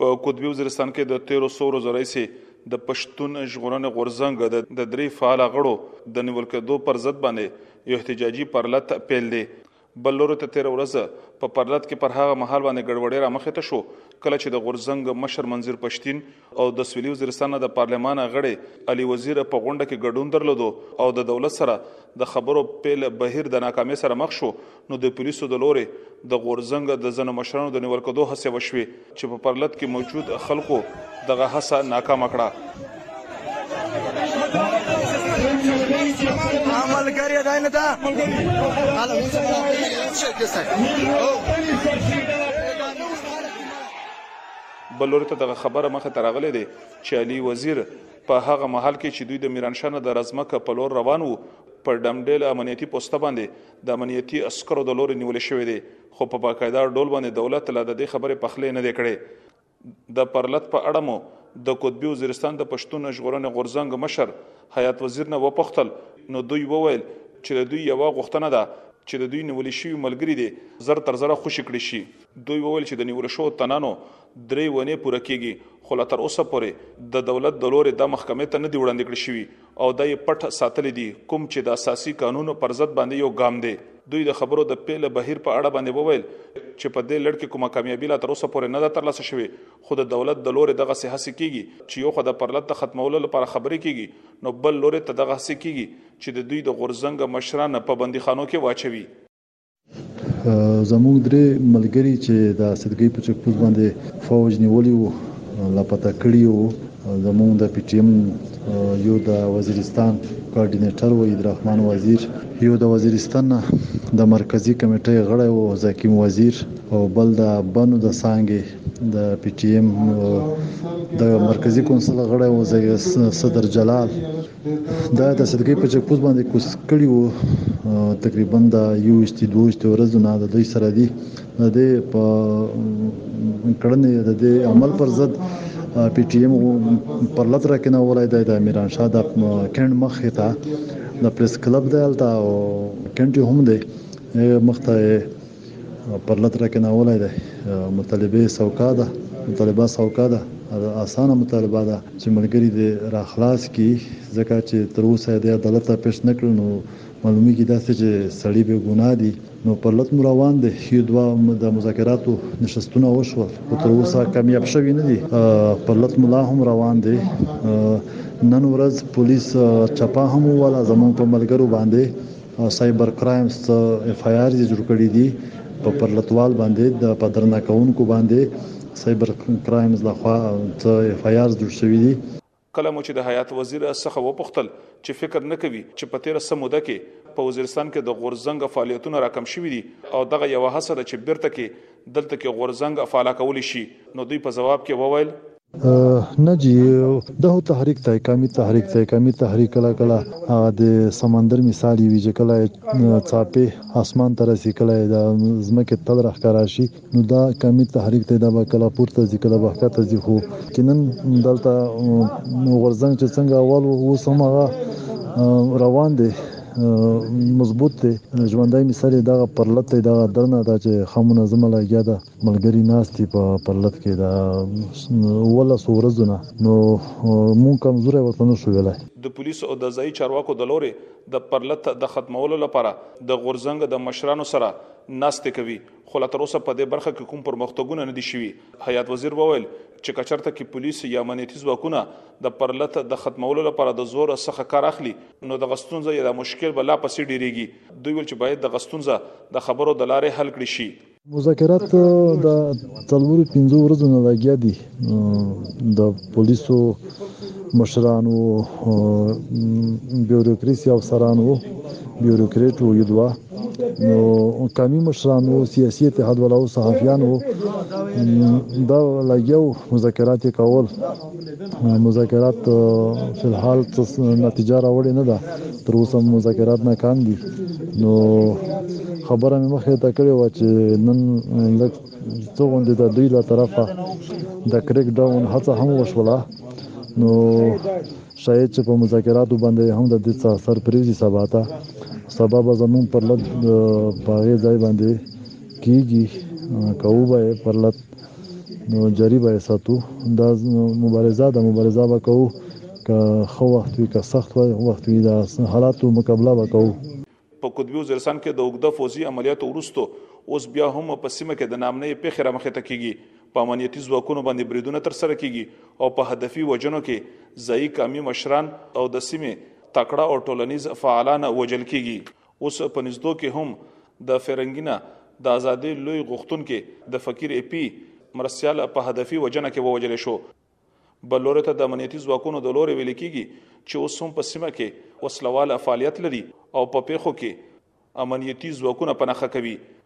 په قطبي وزیرستان کې د تیرو څو ورځو راهیسې د پښتون ژغورنې غورځنګ د درې فعال غړو د نیول کېدو پر ضد باندې یو احتجاجي پرلت پیل دی بل لوري ته تیر ورځ په پرلت کې پر هغه مهال باندې ګډوډي را مخې ته شو کله چې د غورځنګ مشر منظر پښتین او د سویلي وزیرستان د پارلمان غړي علي وزیر په غونډه کې ګډون درلودو او د دولت سره د خبرو پیل بهیر د ناکامۍ سره مخ شو نو د پولیسو د لورې د غورځنګ د ځنو مشرانو د نیول کدو هڅه وشوي چې په پرلت کې موجود خلکو دغه هڅه ناکامه کړه ملګری دا نه ده بلور ته دغه خبره مخه ترغلې دي چې علي وزیر په هغه محل کې چې دوی د میرانشاه نه د رزمکه په لور روان وو پر ډمډیل امنیتي پوسټ باندې د امنیتي عسکرو د لوري نیول شوې دي خو په باقاعده ډول باندې دولت لا د دې خبرې پخلې نه دی کړې د پرلت په اړه مو د قطبي وزیرستان د پښتون ژغورنې غورځنګ مشر حیات وزیر نه وپوښتل نو دوی وویل چې د دوی یوه غوښتنه ده چې د دوی نیول شوي ملګري دي زر تر زره خوشي کړي شي دوی وویل چې د نیول شوو تنانو درې اونۍ پوره کېږي، خو لا تر اوسه پورې د دولت د لورې دا محکمې ته نه دي وړاندې کړې شوي او دا یې پټ ساتلې دي، کوم چې د اساسي قانون پر ضد باندې یو ګام دی. دوی د خبرو د پېل بهیر په اړه باندې وویل چې په دې لړ کې کومه کامیابي لا تر اوسه پورې نه ده ترلاسه شوې، خو د دولت د لورې دغسې هڅې کېږي چې یو خوا د پرلت د ختمولو لپاره خبرې کېږي، نو بل لورې ته دغه هڅې کېږي چې د دوی د غورځنګ مشران په بندیخانو کې واچوي. زموږ درې ملګري چې د اسدګۍ په چک پوسټ باندې فوج نیولي وو لاپته کړي وو زموږ د پی ټی ایم یو د وزیرستان کوارډینیټر و عبدالرحمن وزیر یو د وزیرستان د مرکزی کمیټې غړی و زکیم وزیر او بل د بنو د سانګې د پی ټی ایم د مرکزی کونسل غړی و صدر جلال دا د صدقې په چک پوسټ باندې کوس کړی وو تقریبا دا یو است دوه است ورځو نه د دوی سره دی د په کړنې د عمل پر ضد پی ټی ایم پر لټ راکنه ولای د امیران شاه د کند مخ ته د پریس کلب دی الته او کندې هم دی مخته پرلت راکناولی دی مطالبه سوکا ده مطالبه سوکا ده اسانه مطالبه ده چې ملګری دې راخلاص کی ځکه چې تر اوسه د عدالت ته پېښ نکړ نو معلومیږي داسې چې سړی به ګناه دي نو پرلت مو روان دی یو دوه د مذاکراتو نشستونه وشول خو تر اوسه کامیاب شوی نه دی پرلت ملا هم روان دی نن ورځ پولیس چپا هم ولا زمون په ملګرو باندې سایبر کرایمز څه اف آی آر جوړ کړي دي په پرلتوال باندې د پدرنا کوونکو باندې سایبر کرایمز لخوا څه اف آی آر جوړ شوی دي کله مو چې د حیات وزیر څخه وپوښتل چې فکر نه کوي چې په تیر سه موده کې په وزیرستان کې د غورزنګ فعالیتونه راکم شوي دي او دغه یو هڅه ده چې بیرته کې دلته کې غورزنګ افعال کول شي نو دوی په جواب کې وویل نه جی دهو تحریک ته کمی تحریک ته کمی تحریک کله کله هغه د سمندر مثال وی چې کله چاپه اسمان ته رسی کله د زمکه تل راخ کراشي نو دا کمی تحریک ته دا به کله پورته ځي کله به ښکته ځي خو چې نن دلته غورځنګ چې څنګه اول اوس هم هغه روان دی مضبوط دی ژوندۍ مثال دغه پرلته دغه درنه دا چې خمونه زمله یاده ملګري ناست دي په پرلت کې دا ولس ورځو نه نو مونږ کمزوري ورته نه شو ویلای د پولیسو او د ځایي چارواکو د لورې د پرلت د ختمولو لپاره د غورځنګ د مشرانو سره ناستې کوي خو لا تر اوسه په دې برخه کې کوم پرمختګونه نه دي شوي حیات وزیر وویل چې کچرته کې پولیس یا امنیتي ځواکونه د پرلت د ختمولو لپاره د زور څخه کار اخلي نو د غستونځه یا د مشکل بلا پسې ډیریږي دوی ول چې باید د غستونځه د خبرو د لارې حل کړی شي مذاکرات د څلورو پنځو ورځو نه لګیا دي د پولیسو مشرانو بیوروکراسي افسرانو بیوروکریټ وو یدوا نو قومي مشران وو سیاسي اتحاد ولاو صحافیان وو دا لګیا وو مذاکرات یې کول مذاکرات په الحال څه نتیجه راوړې نه ده تر اوسه مذاکرات ناکام دي نو خبره مې مخې ته کړې و چې نن لږ څه غونډې د دوی له طرفه د کریک ډاون هڅه هم وشوله نو شاید چې په مذاکراتو باندې هم د دې څه اثر پرېږدي سبا ته سبا به زمونږ پرلت په هغې ځای باندې کېږي که وبه یې پرلت نو جری به یې ساتو دا مبارزه دا مبارزه به کوو که خو وخت وي که سخت وخت وي دا حالاتو مقابله به کوو په قطبي وزیرستان کې د اوږده فوځي عملیاتو وروسته اوس بیا هم په سیمه کې د ناامنۍ پېښې رامخې ته کېږي، په امنیتي ځواکونو باندې بریدونه ترسره کېږي او په هدفي وژنو کې ځايي قامي مشران او د سیمې تکړه او ټولنیز فعالان وژل کېږي. اوس په نږدو کې هم د فرنګي نه د ازادۍ لوی غوښتونکي د فقیر ای پي مرستیال په هدفي وجنه کې ووجل شو بل لوري ته د امنیتي ځواکونو د لوري ویل کیږي چې اوس هم په سیمه کې وسلواله فعالیت لري او په پیښو کې امنیتي ځواکونه پناخه کوي